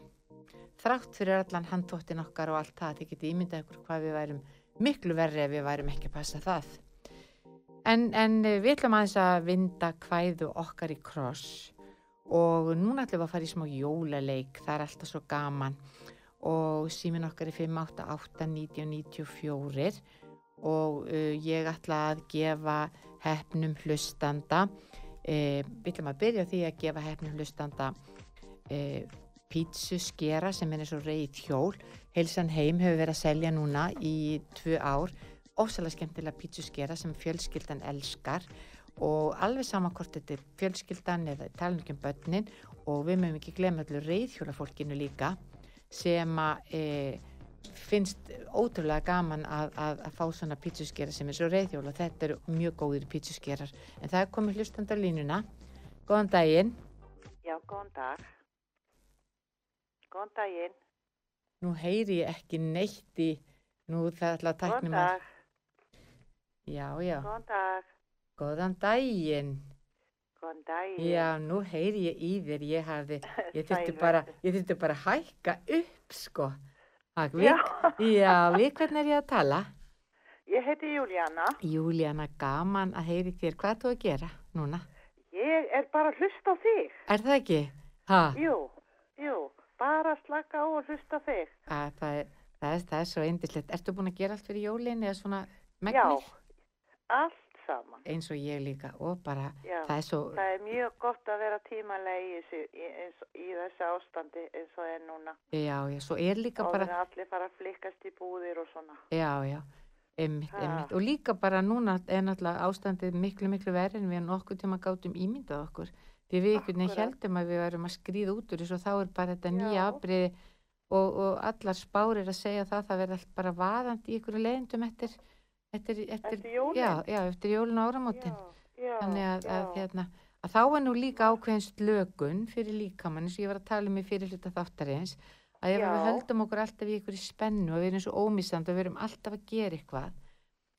Þrátt fyrir allan handtóttin okkar og allt það, þið getið ímyndað ykkur hvað við værum miklu verri ef við værum ekki að passa það. En, en við ætlum aðeins að vinda kvæðu okkar í kross. Og núna ætlum við að fara í smá jólaleik, það er alltaf svo gaman. Og símin okkar er 588-1994 og uh, ég ætla að gefa hefnum hlustanda, uh, við ætlum að byrja því að gefa hefnum hlustanda uh, pítsuskera sem er eins og reyð hjól. Heilsan heim hefur verið að selja núna í tvö ár, ósala skemmtilega pítsuskera sem fjölskyldan elskar. Og alveg saman hvort þetta er fjölskyldan eða talningum börnin. Og við mögum ekki glemja allir reyðhjólafólkinu líka sem að e, finnst ótrúlega gaman að, að, að fá svona pítsuskera sem er svo reyðhjóla þetta eru mjög góðir pítsuskerar en það er komið hlustand á línuna. Góðan daginn. Já, góðan dag. Góðan daginn. Nú heyri ég ekki neitt í nú það ætla að Góðan takna mér dag. Já, já, Góðan dag. góðan daginn Góðan daginn. Já, nú heyri ég í þér, ég hafði, [laughs] ég þurfti bara, ég þurfti bara hækka upp, sko. Ak, Já. við, já, við hvernig er ég að tala? Ég heiti Júlíana. Júlíana, gaman að heyri þér, hvað er þú að gera núna? Ég er bara að hlusta á þig. Er það ekki? Ha, Jú, jú. Bara slaka á og hlusta þig. að, það, er, það, er, það er svo eindislegt. Ertu búin að gera allt fyrir jólin eða svona Já, megnir? allt saman. Eins og ég líka og bara, Já. það er svo, Það er mjög gott að vera tímalega í, þessu, í, í þessu ástandi eins og er núna. já, já, svo er líka Og bara, bara... allir fara að flikkast í búðir og svona. Já, já, einmitt, einmitt. Og líka bara núna er náttúrulega ástandið miklu, miklu verið en við nokkuð tíma gátum ímyndað okkur. Því við einhvern veginn heldum að við værum að skrýða út úr þessu og þá er bara þetta nýja Já. afbriði og, og allar spárir að segja það, það verði allt bara vaðandi í ykkur leiðindum eftir, eftir, eftir, Eftir jólin? Já, já, eftir jólun og áramótin. Já, Þannig að, að, hérna, að þá er nú líka ákveðin slökun fyrir líkamann eins og ég var að tala um í fyrir hluta þáttarins að ef við höldum okkur alltaf í ykkur í spennu og við erum svo ómissandi og við erum alltaf að gera eitthvað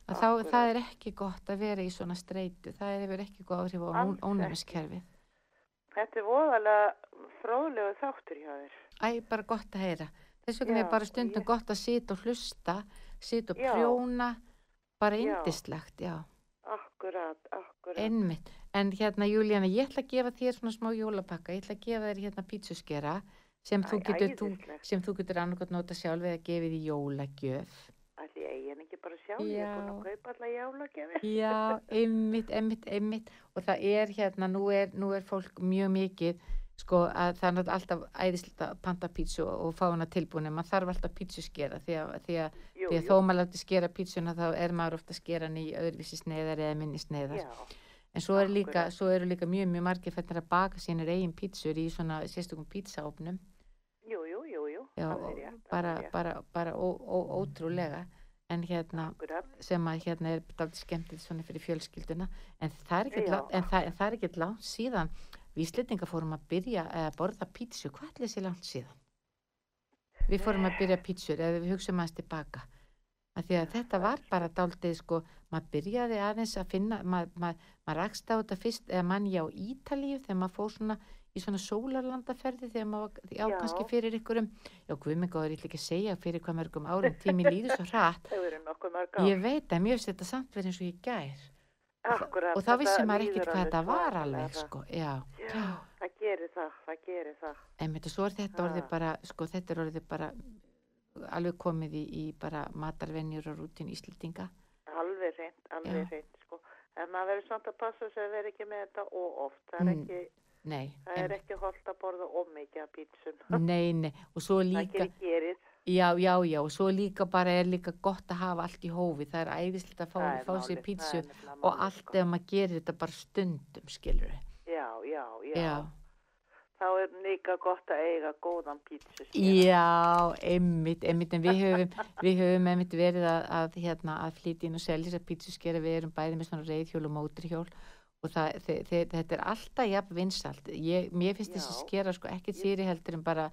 að þá, það er ekki gott að vera í svona streitu það er ekki góð áhrif á ónæmiskerfið Þetta er voðalega fróðlegu þáttur hjá þér. Æ, bara gott að heyra þess vegna er bara stundum ég- gott að sita og hlusta sita og Já. prjóna bara indislegt, já Akkurat, akkurat. Einmitt, en hérna Júlíana, ég ætla að gefa þér svona smá jólapakka, ég ætla að gefa þér hérna pítsuskera sem þú Æ, getur, þú, æðislegt. sem þú getur annarkot nota sjálf eða gefið í jólagjöf. Ætli ég hann ekki bara sjálf, ég er búin að Já. kaupa alla jálagjafi. Já, einmitt, einmitt, einmitt og það er hérna, nú er, nú er fólk mjög mikið, sko, að það er alltaf æðislega að panta pítsu og, fá hana tilbúin, en maður þarf alltaf pítsuskera því að, því að, Jú, því að þó maður láti skera pítsuna þá er maður ofta að skera hann í öðruvísi sneiðar eða minni sneiðar. Já, En svo, er líka, svo eru líka mjög, mjög margir fættir að baka sínir eigin pítsur í svona sérstökum pítsaofnum. jú, jú, jú, jú. Já, alveg bara, bara, bara ó, ó, ótrúlega. En hérna, Akkurat. sem að hérna er dálítið skemmtilegt svona fyrir fjölskylduna. En það er ekkert, Já. langt- er síðan við Íslendinga fórum að byrja að borða pítsu. Hvað er þessi langt síðan? Við fórum að byrja pítsur eða við hugsaum aðeins tilbaka. Af því að þetta var bara dálítið sko, maður byrjaði aðeins að finna, maður mað, mað rakst á þetta fyrst, eða mann ég á Ítalíu þegar maður fór svona í svona sólarlandaferði þegar maður, já, Já. kannski fyrir ykkurum, já, guðmengáður, ég ætla ekki að segja fyrir hvað mörgum árum, tími líður svo hratt. [laughs] Á. Ég veit að mjög þetta samt verið eins og ég. Akkurat. og þá vissi maður ekkert hvað þetta var alveg, sko, já. Já, það gerir það, það gerir það. Einmitt, og svo er þetta orðið Ha. bara, sko, þetta er orðið bara alveg komið í, í bara matarvenjur og rútin íslendinga. Alveg reynd, alveg Já. reynd, sko. En maður verður samt að passa sig að vera ekki með þetta og oft. Það er Mm, ekki, Nei, það er ekki holdt að borða of mikið af pítsum. [laughs] nei, nei, og svo Það líka, gerir gerið. já, já, já, og svo líka bara er líka gott að hafa allt í hófi, það er æðislega að fá, er fá sér pítsu er og allt sko. ef maður gerir þetta bara stundum, skilur við. Já, já, já. Já, Þá er líka gott að eiga góðan pítsu. já, einmitt, einmitt, en við höfum, [laughs] við höfum einmitt verið að, að, hérna, að flytja inn og selja þessar pítsuskera, við erum bæði með svona reyðhjól og móturhjól og það, þe þe þetta er alltaf jafn vinsalt. Ég, mér finnst þessi Já. skera sko ekkert sýri heldur en bara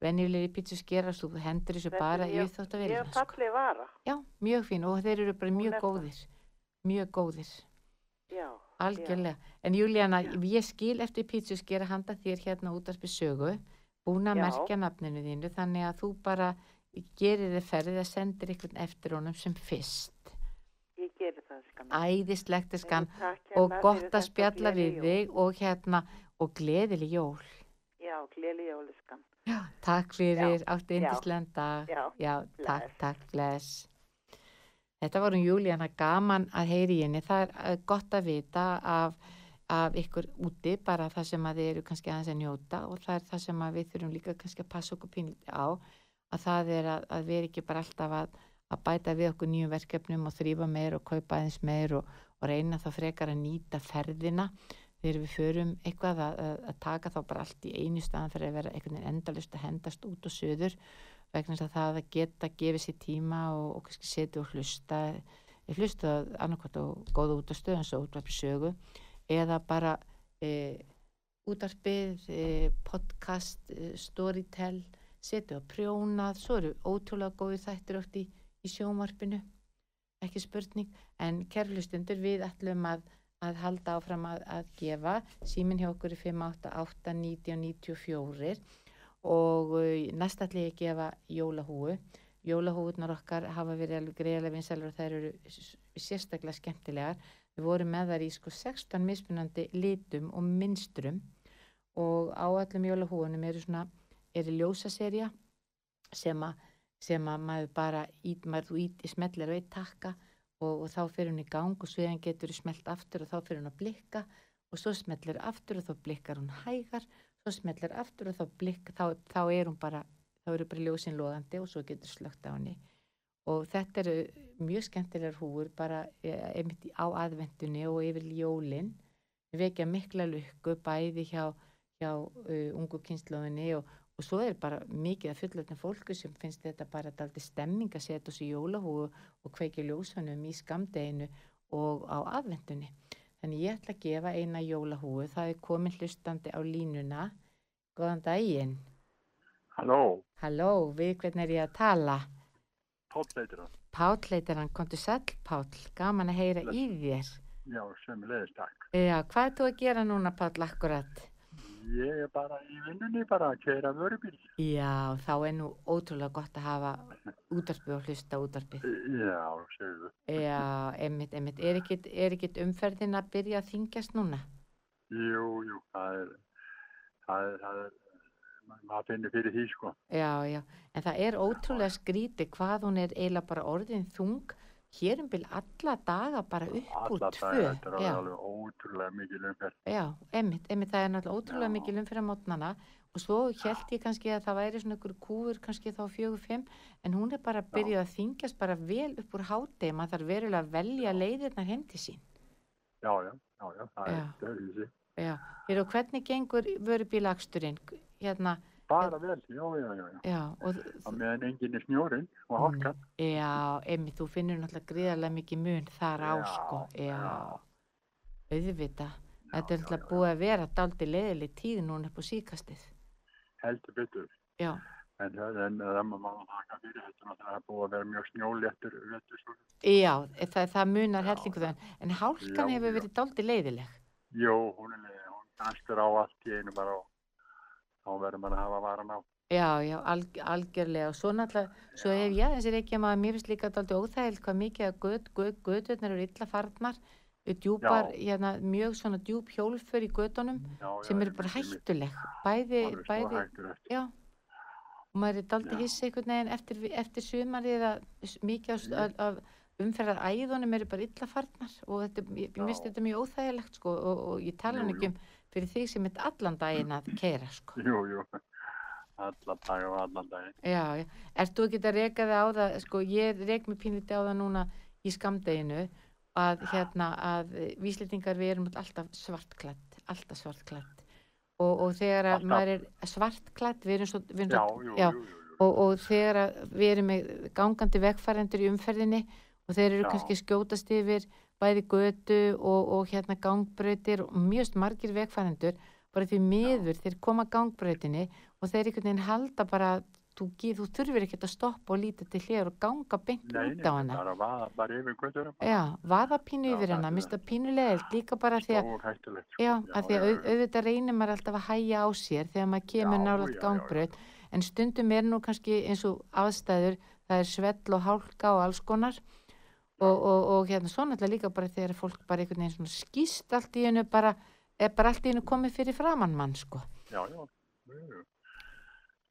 venjulegi pítsuskera, þú hendur þessu bara í Ég uppþóttavélina, er sko. fallið vara. Já, mjög fín og þeir eru bara mjög góðir, mjög góðir. Já. Algjörlega. En Júlíana, ég skil eftir pítsuskera handa þér hérna út af sögu, búin að Já. merkja nafninu þínu þannig að þú bara gerir þið ferðið að sendir einhvern eftir honum sem fyrst. Ég geri það, skan. Æðislegt skan Takk og gott að spjalla við jól. þig og hérna og gleðileg jól. Já, gleðileg jóli, skan. Takk fyrir, áttu dag. Já, Já, takk, bless. takk, bless. Þetta var um Júlíana gaman að heyri henni. Það er eh, gott að vita af, af ykkur úti, bara það sem að þið eru kannski aðeins að njóta og það er það sem að við þurfum líka kannski að passa okkur pínlítið á, að það er að, að við erum ekki bara alltaf að, að bæta við okkur nýjum verkefnum og þrýfa meir og kaupa aðeins meir og, og reyna þá frekar að nýta ferðina. Þegar við förum eitthvað að, að, að taka þá bara allt í einu staðan fyrir að vera einhvern veginn endalust að hendast út og söður vegna þess að það að geta gefið sér tíma og, og setja og hlusta ég hlusta annarkvæmt og góða út á stöðum svo útvarpi sögu eða bara e, útarpið, e, podcast, e, storytell setja á prjónað, svo eru ótrúlega góði þættir oft í, í sjómarpinu ekki spurning. En kærlustundur við ætlum að, að halda áfram að, að gefa. Símin hjá okkur er 588 90 94 og uh, næst ætla ég að gefa jólahúu jólahúunar okkar hafa verið alveg greiðlega vinsælur og þær eru sérstaklega skemmtilegar. Við vorum með þar í sko 16 mismunandi litum og mynstrum. Og á öllum jólahúunum eru svona eru ljósaserja sem að sem að maður bara ít, maður þú ít, smellir og eitt takka og, og þá fyrir hún í gang og svo getur hún smelt aftur og þá fyrir hún að blikka og svo smellir aftur og þá blikkar hún hægar svo smellir aftur og þá blikka þá, þá er hún bara, þá eru bara ljósin loðandi og svo getur slögt á henni. Og þetta eru mjög skemmtilegar húur bara eh, einmitt í- á aðvendunni og yfir jólin. Vekja mikla lukku bæði hjá, hjá uh, ungu kynnslóðinni og, og svo er bara mikið að fullöfna fólku sem finnst þetta bara daldi stemming að setja þessu jólahúu og kveikja ljósanum í skamdeginu og á aðvendunni. Þannig ég ætla að gefa eina jólahúu, það er komin hlustandi á línuna. Góðan daginn. Halló, Halló, við hvernig er ég að tala? Heitir hann, komdu sæll Páll, gaman að heyra í þér. Já, sömulegis takk. Já, hvað er þú að gera núna Páll akkurat? Ég er bara í vinnunni bara að keira vörubíl. Já, þá er nú ótrúlega gott að hafa útarpið og hlusta útarpið. Já, segðu. Já, einmitt, einmitt. Er ekkit, er ekkit umferðin að byrja að þingjast núna? Jú, jú, það er, það er, það er, ma- maður finnir fyrir því sko. Já, já. En það er ótrúlega skrítið hvað hún er eiginlega bara orðin þung. Hér um bil alla daga bara upp úr Alla tvö. daga, þetta er Já, alveg ótrúlega mikil umferð. já, einmitt, einmitt. Það er náttúrulega ótrúlega Já. mikil umferð á mótnana. Og svo held ég kannski að það væri svona ykkur kúfur kannski þá fjögur fimm. En hún er bara að byrja að þingjast bara vel upp úr hátegi. Maður þarf verulega að velja leiðirnar heim til sín. Já, já, já, já, það Já. er stöðvísi. Já, fyrir og hvernig gengur vörubílaksturinn? Hérna, Bara vel, já, já, já, já. og meðan enginn er snjórin og hálkan. já, emmi, þú finnur náttúrulega gríðarlega mikið mun þar á, sko, já, auðvita. Þetta er náttúrulega búið að vera daldi leiðileg tíð núna upp á síkastið. Heldur betur. Já, En það má maður taka fyrir þetta það er búið að vera mjög snjóléttur já, það, það munar hellingu þann, en hálkan Já, hefur verið daldi leiðileg. Jó, hún er leið, hún danstur á allt í einu bara og þá verður maður að hafa varan á. Já, já, alg, algjörlega. Og svo náttúrulega, svo hef ég ekki að maður mér finnst líka daldi óþægild hvað mikið að göt, göt, göturnar eru illa farnar, djúpar, hérna, mjög svona djúp hjólfur í götunum Já, sem já, eru bara hættuleg, bæði, bæði, stórhættulegt. Já, og maður er daldi Já. hissi einhvern veginn eftir, eftir sumarið að mikið Ég- af, af umferðar æðunum eru bara illa farnar og þetta, ég, ég minnst Já. þetta mjög óþægilegt sko og, og ég tala nú ekki um fyrir þig sem er allan daginn að keira sko. Jú, jú, allan dag og allan daginn. Já, já, ert þú ekki að reka þig á það, sko ég rek mig pínlítið á það núna í skamdeginu að hérna að víslendingar við erum alltaf svartklætt, alltaf svartklætt og, og þegar að maður er svartklætt, við erum svo, við erum Já, svo jú, já. jú, jú, og, og þegar að við erum með gangandi vegfærendur í umferðinni og þeir eru Já. kannski skjótast yfir bæði götu og, og hérna gangbrautir og mjög margir vegfærendur bara því miður þeir koma gangbrautinni og þeir einhvern veginn halda bara þú, þú þurfir ekkert að stoppa og líta til hér og ganga beint út á hana. bara vaða bara yfir götturum. Já, vaða pínu Já, yfir hana, minnst það pínulegilegt líka bara því að, sko. já, að því að já, au, já. auðvitað reynir maður alltaf að hæja á sér þegar maður kemur Já, nálaðt já, já, gangbröð, en stundum er nú kannski eins og aðstæður, það er svell og hálka og alls konar og, og, og hérna svo náttúrulega líka bara þegar fólk bara einhvern veginn svona skýst allt í hennu bara, er bara allt í hennu komið fyrir framann mann, sko. Já, já, jú, jú.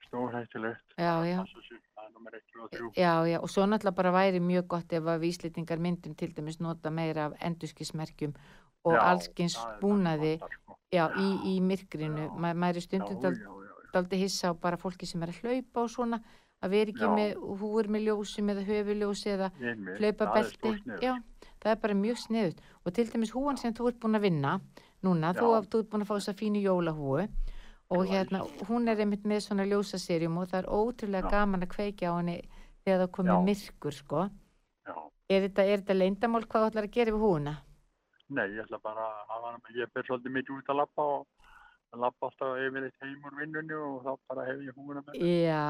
Stór hættulegt. Já, já. Passa sig, Það nummer 1 og 3. Já, já, og svo náttúrulega bara væri mjög gott ef að víslýtingar myndum til dæmis nota meira af endurskismerkjum og allskins búnaði Sko. já, í, í myrkrinu. Já. Ma, maður er Já, stundum já, dal, já, já. daldi hissa á bara fólki sem er að hlaupa og svona, að vera ekki Já. með húur með ljósum eða höfuljósi eða Einmitt, hlaupa það er er bara mjög sniðut. Og til dæmis húan sem þú ert búin að vinna núna, þú, þú ert búin að fá þessa fínu jólahúu og Já, hérna, hún er einmitt með svona ljósaserjum og það er ótrúlega Já. gaman að kveikja á henni þegar það komið Já. myrkur, sko. Er þetta, þetta leyndamál hvað þú ætlar að gera við húuna? Nei, ég ætla bara að ég ber svolítið mikið út að lappa og að lappa alltaf yfir eitt heim úr vinnunni og þá bara hef ég húuna með. Já,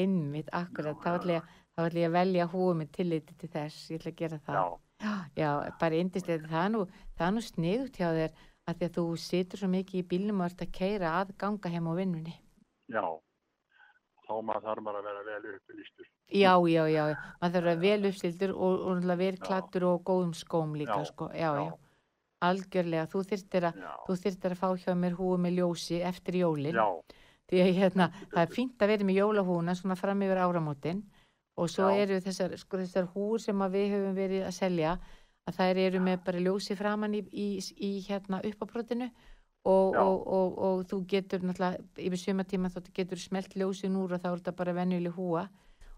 einmitt, akkurat, Já, þá já, ætla ég, þá ætla ég að velja húu með tilliti til þess, ég ætla að gera það. Já, Já, bara indislegt, það nú, það er nú sniðut hjá þér að því að þú situr svo mikið í bílnum og ert að keira að ganga heim á vinnunni. já. Þá maður þarf maður að vera vel uppilýstur. Já, já, já, já, maður þarf að vera vel uppstildur og, og Já. klattur og góðum skóm líka, Já, sko, já, já, algjörlega, þú þyrftir að, að fá hjá mér húu með ljósi eftir jólin. já, því að hérna, [laughs] það er fínt að vera með jólahúna svona fram yfir áramótin. Og svo Já. eru þessar, sko, þessar húr sem við höfum verið að selja að þær eru með bara ljósi framann í, í, í hérna uppábrotinu. Og, og, og, og þú getur náttúrulega yfir sumatíma þá getur smelt ljósin úr og þá er þetta bara venjuleg húa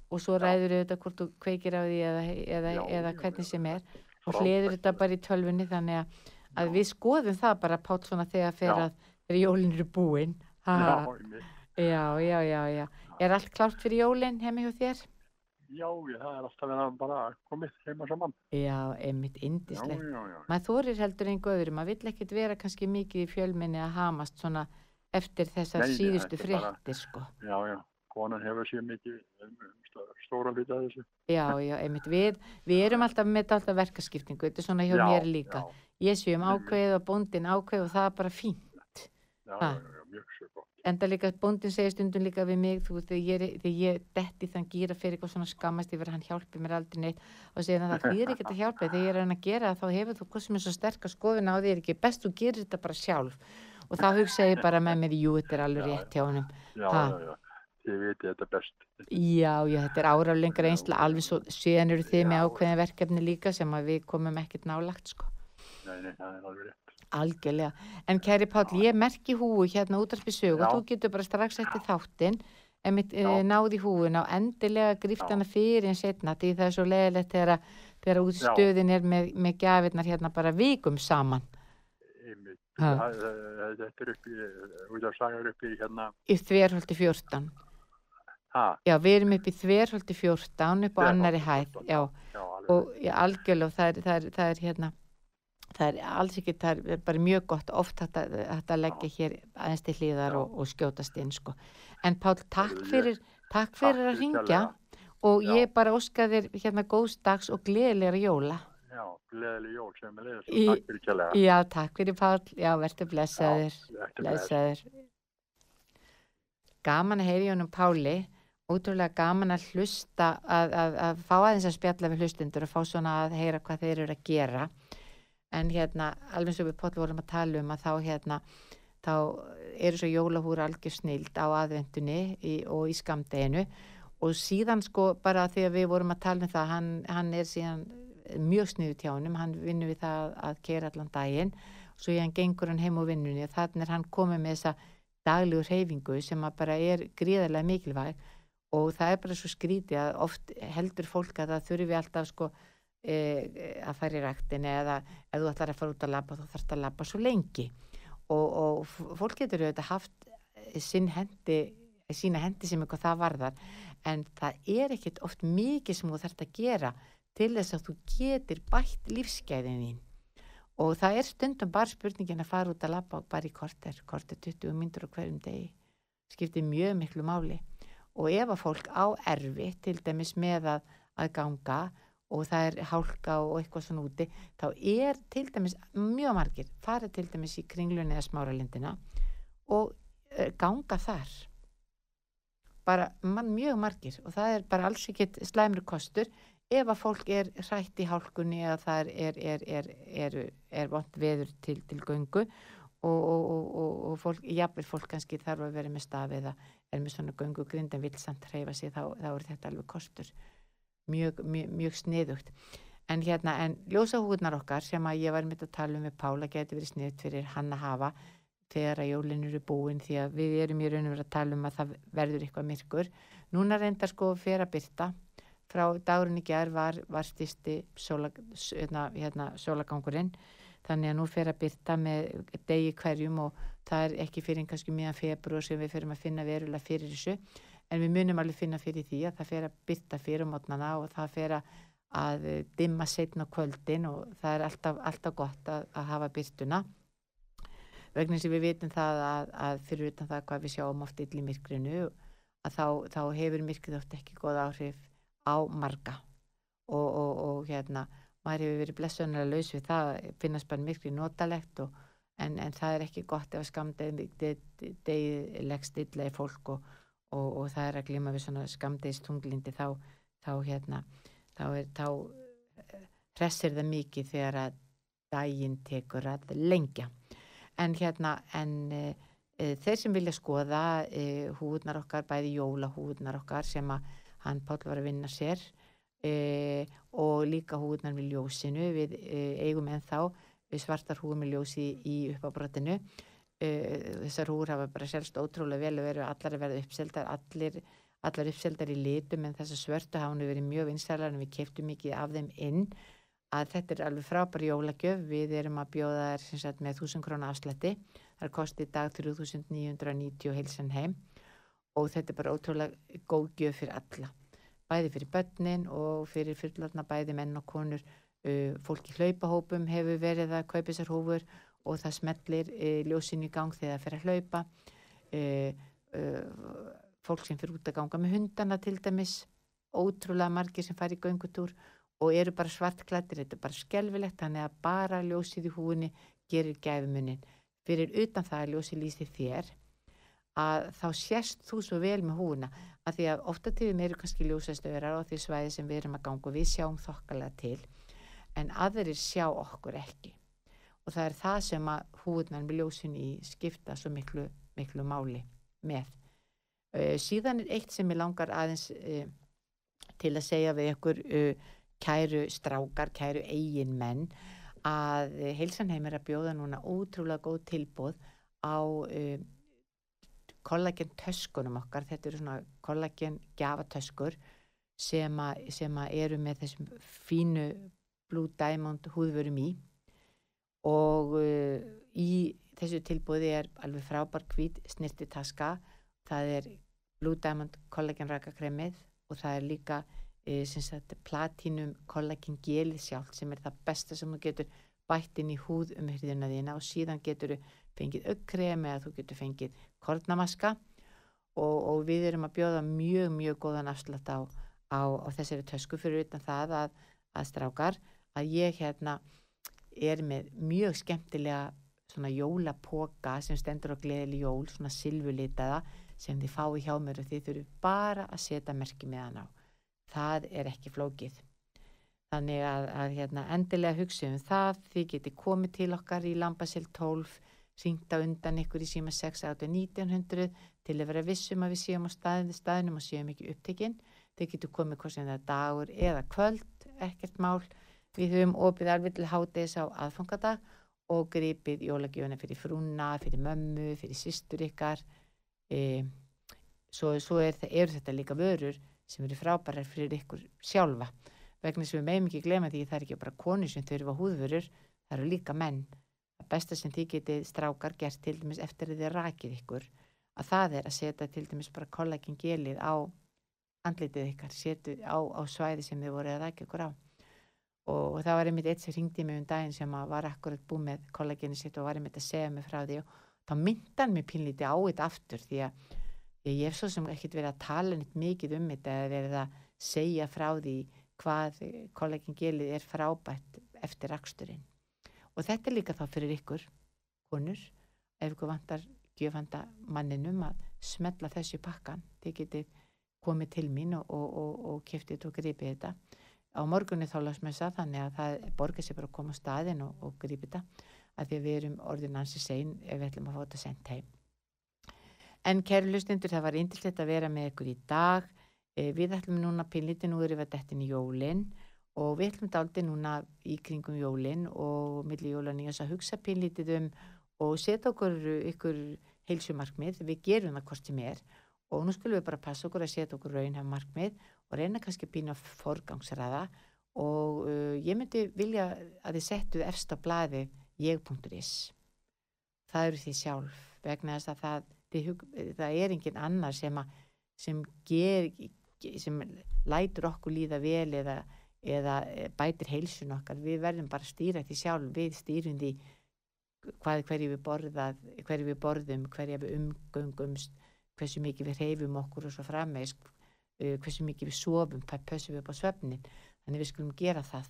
og svo ræður þetta hvort þú kveikir á því eða, eða, eða hvernig sem er. og hliður þetta bara í tölvunni þannig að, að við skoðum það bara Páll svona þegar fer Já. að þegar jólin eru búin ha, já. Já, já, já. Er allt klárt fyrir jólinn heimi hjá þér? já, ég, það er alltaf verið að bara komið heima saman. Já, einmitt indislegt. Maður þorir heldur einhver öðru, maður vill ekkit vera kannski mikið í fjölminni að hamast svona eftir þessar Nei, síðustu fréttir, sko. Já, já, konan hefur sér mikið um, um, stó- stóra hluti að þessu. Já, já, einmitt. Við, við erum alltaf með alltaf verkaskiptingu, þetta er svona hjá já, mér líka. Já, Ég sé um ákveð og bóndin ákveð og það er bara fínt. já, já, mjög svo gott. Enda líka, bóndin segir stundum líka við mig, þú veist, þegar ég, er- ég detti þann gýra fyrir eitthvað svona skammast yfir hann hjálpi mér aldrei neitt og segir hann það þýðir ekkert að hjálpa þegar ég er að gera það þá hefur þú hvað sem er svo sterk að skoðuna á því er ekki best þú gerir þetta bara sjálf og þá hugsa ég bara með mér, jú, þetta er alveg rétt hjá honum. Já, já, já, þið vitið þetta best. Já, já, þetta er áralengar Já, einsla, alveg svo, síðan eru þið með ákveðin verkefni líka sem að við komum ekkert nálagt, sko. Nei, nei, það er alveg rétt. Algjörlega. En kæri Páll, ég merki húu hérna útarpi sög og Já. þú getur bara strax eftir þáttinn emitt e, Já. náði húuna og endilega gríft Já. hana fyrir en setna því það er svo leiðilegt þegar, þegar út Já. stöðin er með, með gjafirnar hérna bara vikum saman Einmitt. Þetta er upp í, út af sagar upp í hérna, í þverholti 14. ha, Já, við erum upp í þverholti 14 upp á annari hæð, 14, já, já, alveg. og já, algjörlega og það er, það er, það er hérna það er alls ekki, það er bara mjög gott oft að, að leggja hér aðeins til hlýðar Já. og, og skjótast inn sko. en Pál, takk fyrir takk fyrir að ringja og Já. ég bara óska þér hérna góðs dags og gleðilegra jóla Já, gleðileg jól sem er leiðis Í- og takk fyrir kjærlega. já, takk fyrir Pál, já, verður blessaður Þetta bless. blessaður gaman að heyri honum Páli ótrúlega gaman að hlusta að, að, að fá aðeins að spjalla við hlustundur og fá svona að heyra hvað þeir eru að gera en hérna, alveg eins og við Páll vorum að tala um að þá hérna þá eru svo jólahúra algjör snild á aðvendunni í, og í skamdeginu og síðan sko bara því að við vorum að tala um það hann, hann er síðan mjög sniðu tjánum, hann vinnur við það að kera allan daginn. Svo ég hann gengur hann heim á vinnunni og þannig er hann komið með þessa daglegu hreyfingu sem bara er gríðarlega mikilvæg. Og það er bara svo skrítið að oft heldur fólk að það þurfi alltaf sko e, að fara í ræktin eða ef þú ætlar að fara út að labba þá þarfst að labba svo lengi. Og, og fólk getur auðvitað haft eh, sinn hendi sína hendi sem eitthvað það varðar en það er ekkit oft mikið sem þú þarft að gera til þess að þú getur bætt lífsgæðin þín. Og það er stundum bara spurningin að fara út að labba bara í korter, korter 20 myndur á hverjum degi. Skiptir mjög miklu máli. Og ef að fólk á erfi til dæmis með að, að ganga og það er hálka og eitthvað svona úti þá er til dæmis mjög margir farið til dæmis í kringlunni eða smáralindina og uh, ganga þar. Bara man, mjög margir og það er bara alls ekkit slæmri kostur ef að fólk er hrætt í hálkunni eða það er, er, er, er, vond veður til, til göngu og, og, og, og fólk, jafnveg fólk kannski þarf að vera með stafi eða er með svona göngu grind en vil samt hreyfa sig þá, þá er þetta alveg kostur mjög, mjög, mjög sniðugt. En hérna, en ljósahúðnar okkar sem að ég var með að tala um með Pála getur verið sniðt fyrir hann að hafa þegar að jólinn eru búin því að við erum í raun og verið að tala um að það verður eitthvað myrkur. Núna reyndar sko fyrir að byrta frá dagurinn í gerð var, var stýsti sóla, hérna, hérna, sólagangurinn þannig að nú fer að byrta með degi hverjum og það er ekki fyrir kannski mjög februar sem við fyrir að finna verulega fyrir þessu en við munum alveg finna fyrir því að það fer að byrta fyrir mótnana og það fer að dimma setna kvöldin og það er alltaf, alltaf gott að, að hafa byrtuna vegna sem við vitum það að, að fyrir utan það hvað við sjáum oft yllir myrkrinu að þá, þá hefur myrkrið oft ekki góð áhrif á marga. Og, og, og hérna maður hefur verið blessunlega laus við það finnast bara miklu notalegt og, en, en það er ekki gott ef skamdegi leggst illa í fólk og, og, og það er að glima við svona skamdegis tunglindi þá, þá hérna þá, er, þá eh, hressir það mikið þegar að daginn tekur að lengja. En hérna en e, e, þeir sem vilja skoða e, húðnar okkar, bæði jóla húðnar okkar sem að hann Pál var að vinna sér og líka húðnar með ljósinu við eigum en þá við svartar húðum með ljósi í uppábrotinu þessar húður hafa bara selst ótrúlega vel og veru allar að verða uppseldar allir, allar uppseldar í litum en þessar svörtu nú verið mjög vinstælar en við keftum mikið af þeim inn. Að þetta er alveg frábær jólagjöf. Við erum að bjóða þær með 1000 krónu afslætti. Það er kostið dag 3990 heilsan heim. Og þetta er bara ótrúlega góð gjöf fyrir alla. Bæði fyrir börnin og fyrir fyrirlarna bæði menn og konur. Uh, fólk í hlaupahópum hefur verið að kaupa þessar hófur og það smellir uh, ljósin í gang þegar það fyrir að hlaupa. Uh, uh, fólk sem fyrir út að ganga með hundana til dæmis ótrúlega margir sem fari í göngutúr og eru bara svartklættir, þetta er bara skelvilegt þannig að bara ljósið í húinni gerir gæfumunin fyrir utan það að ljósið lýsi þér að þá sérst þú svo vel með húuna að því að ofta tíðum eru kannski ljósastöðurar á því svæði sem við erum að ganga og við sjáum þokkalega til en aðrir sjá okkur ekki og það er það sem að húunan með ljósin í skipta svo miklu, miklu máli með. Síðan er eitt sem ég langar aðeins til að segja við ykkur kæru strákar, kæru eigin menn að heilsanheim er að bjóða núna ótrúlega góð tilbóð á kollagen töskunum okkar, þetta eru svona kollagen gafatöskur sem, sem a eru með þessum fínu Blue Diamond húðvörum í og uh, í þessu tilbúði er alveg frábær hvít snirti taska, það er Blue Diamond kollagen rakakremið og það er líka uh, platinum kollagen gelið sjálf sem er það besta sem þú getur bætt inn í húð um hyrðina þína og síðan getur þú fengið aukkrem eða þú getur fengið kornamaska. Og, og við erum að bjóða mjög, mjög góðan afslátt á, á, á þessari tösku fyrir utan það að, að strákar að ég hérna er með mjög skemmtilega svona jólapoka sem stendur á gleðili jól, svona silfurlitaða sem þið fái hjá mér og þið þurfu bara að setja merki með hann á. Það er ekki flókið. Þannig að, að hérna, endilega hugsa um það, þið geti komið til okkar í Lambasil 12 ringta undan ykkur í síma 6.1900 til að vera vissum að við séum á staðin, staðinum og séum ekki upptekinn. Þeir getur komið hvort sem það er dagur eða kvöld, ekkert mál. Við höfum opið alveg til hátegis á aðfangadag og gripið jólagjöfuna fyrir frúna, fyrir mömmu, fyrir sýstur ykkar. E, svo svo er, eru þetta líka vörur sem eru frábærar fyrir ykkur sjálfa. Vegna sem við meðum ekki glema því það er ekki bara konu sem þurfa húðvörur, það eru líka menn að besta sem þið getið strákar gert til dæmis eftir að þið rakið ykkur að það er að setja til dæmis bara kollagin gelið á andlitið ykkar, setju á, á svæði sem þið voru að rækja ykkur á og, það var einmitt eitt sem ringdi mig um daginn sem var akkurat búið með kollaginu sitt og var einmitt að segja mig frá því og þá myndan mér pínlítið á þetta aftur því að ég hef svo sem ekkert verið að tala neitt mikið um þetta eða verið að segja frá því hvað kollegin Gelið er frábært eftir raksturinn og þetta er líka þá fyrir ykkur konur, ef ykkur vantar gjöfanda manninum að smetla þessu pakkan, þið getið komið til mín og, og, og, og kiftið og gripið þetta á morgunni þá lasmessa þannig að það borgar sér bara að koma á staðin og gripið þetta að því að við erum orðinansi sein ef við ætlum að fá þetta sendt heim. En kæru lustundur það var eindislegt að vera með ykkur í dag. E, við ætlum núna pinlítið nú erum við þetta í jólinn og við ætlum daldi núna í kringum jólinn og millir jólan í þess að hugsa pinlítið um og setja okkur ykkur heilsumarkmið, við gerum það hvort sem er og nú skulum við bara passa okkur að setja okkur raunhaf markmið og reyna kannski að býna forgangsraða og uh, ég myndi vilja að þið settu efst á blaði ég.is það eru því sjálf vegna þess að það, þið, það er engin annar sem, að, sem, ger, sem lætur okkur líða vel eða, eða bætir heilsun okkar. Við verðum bara að stýra því sjálf. Við stýrum því hvað, hverju við borðað, hverju við borðum, hverju við umgöngumst, hversu mikið við reyfum okkur og svo frammeins, hversu mikið við sofum, hvað pössum við upp á svefnin, þannig við skulum gera það.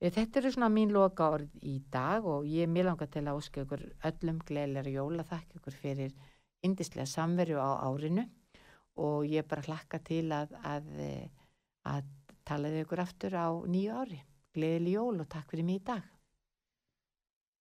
Uh, þetta eru svona mín loka orð í dag og ég er mjög langar til að óska ykkur öllum gleðilega jóla, þakka ykkur fyrir indislega samveru á árinu og ég bara hlakka til að, að, að talaðu ykkur aftur á nýju ári. Gleðileg jól og takk fyrir mig í dag.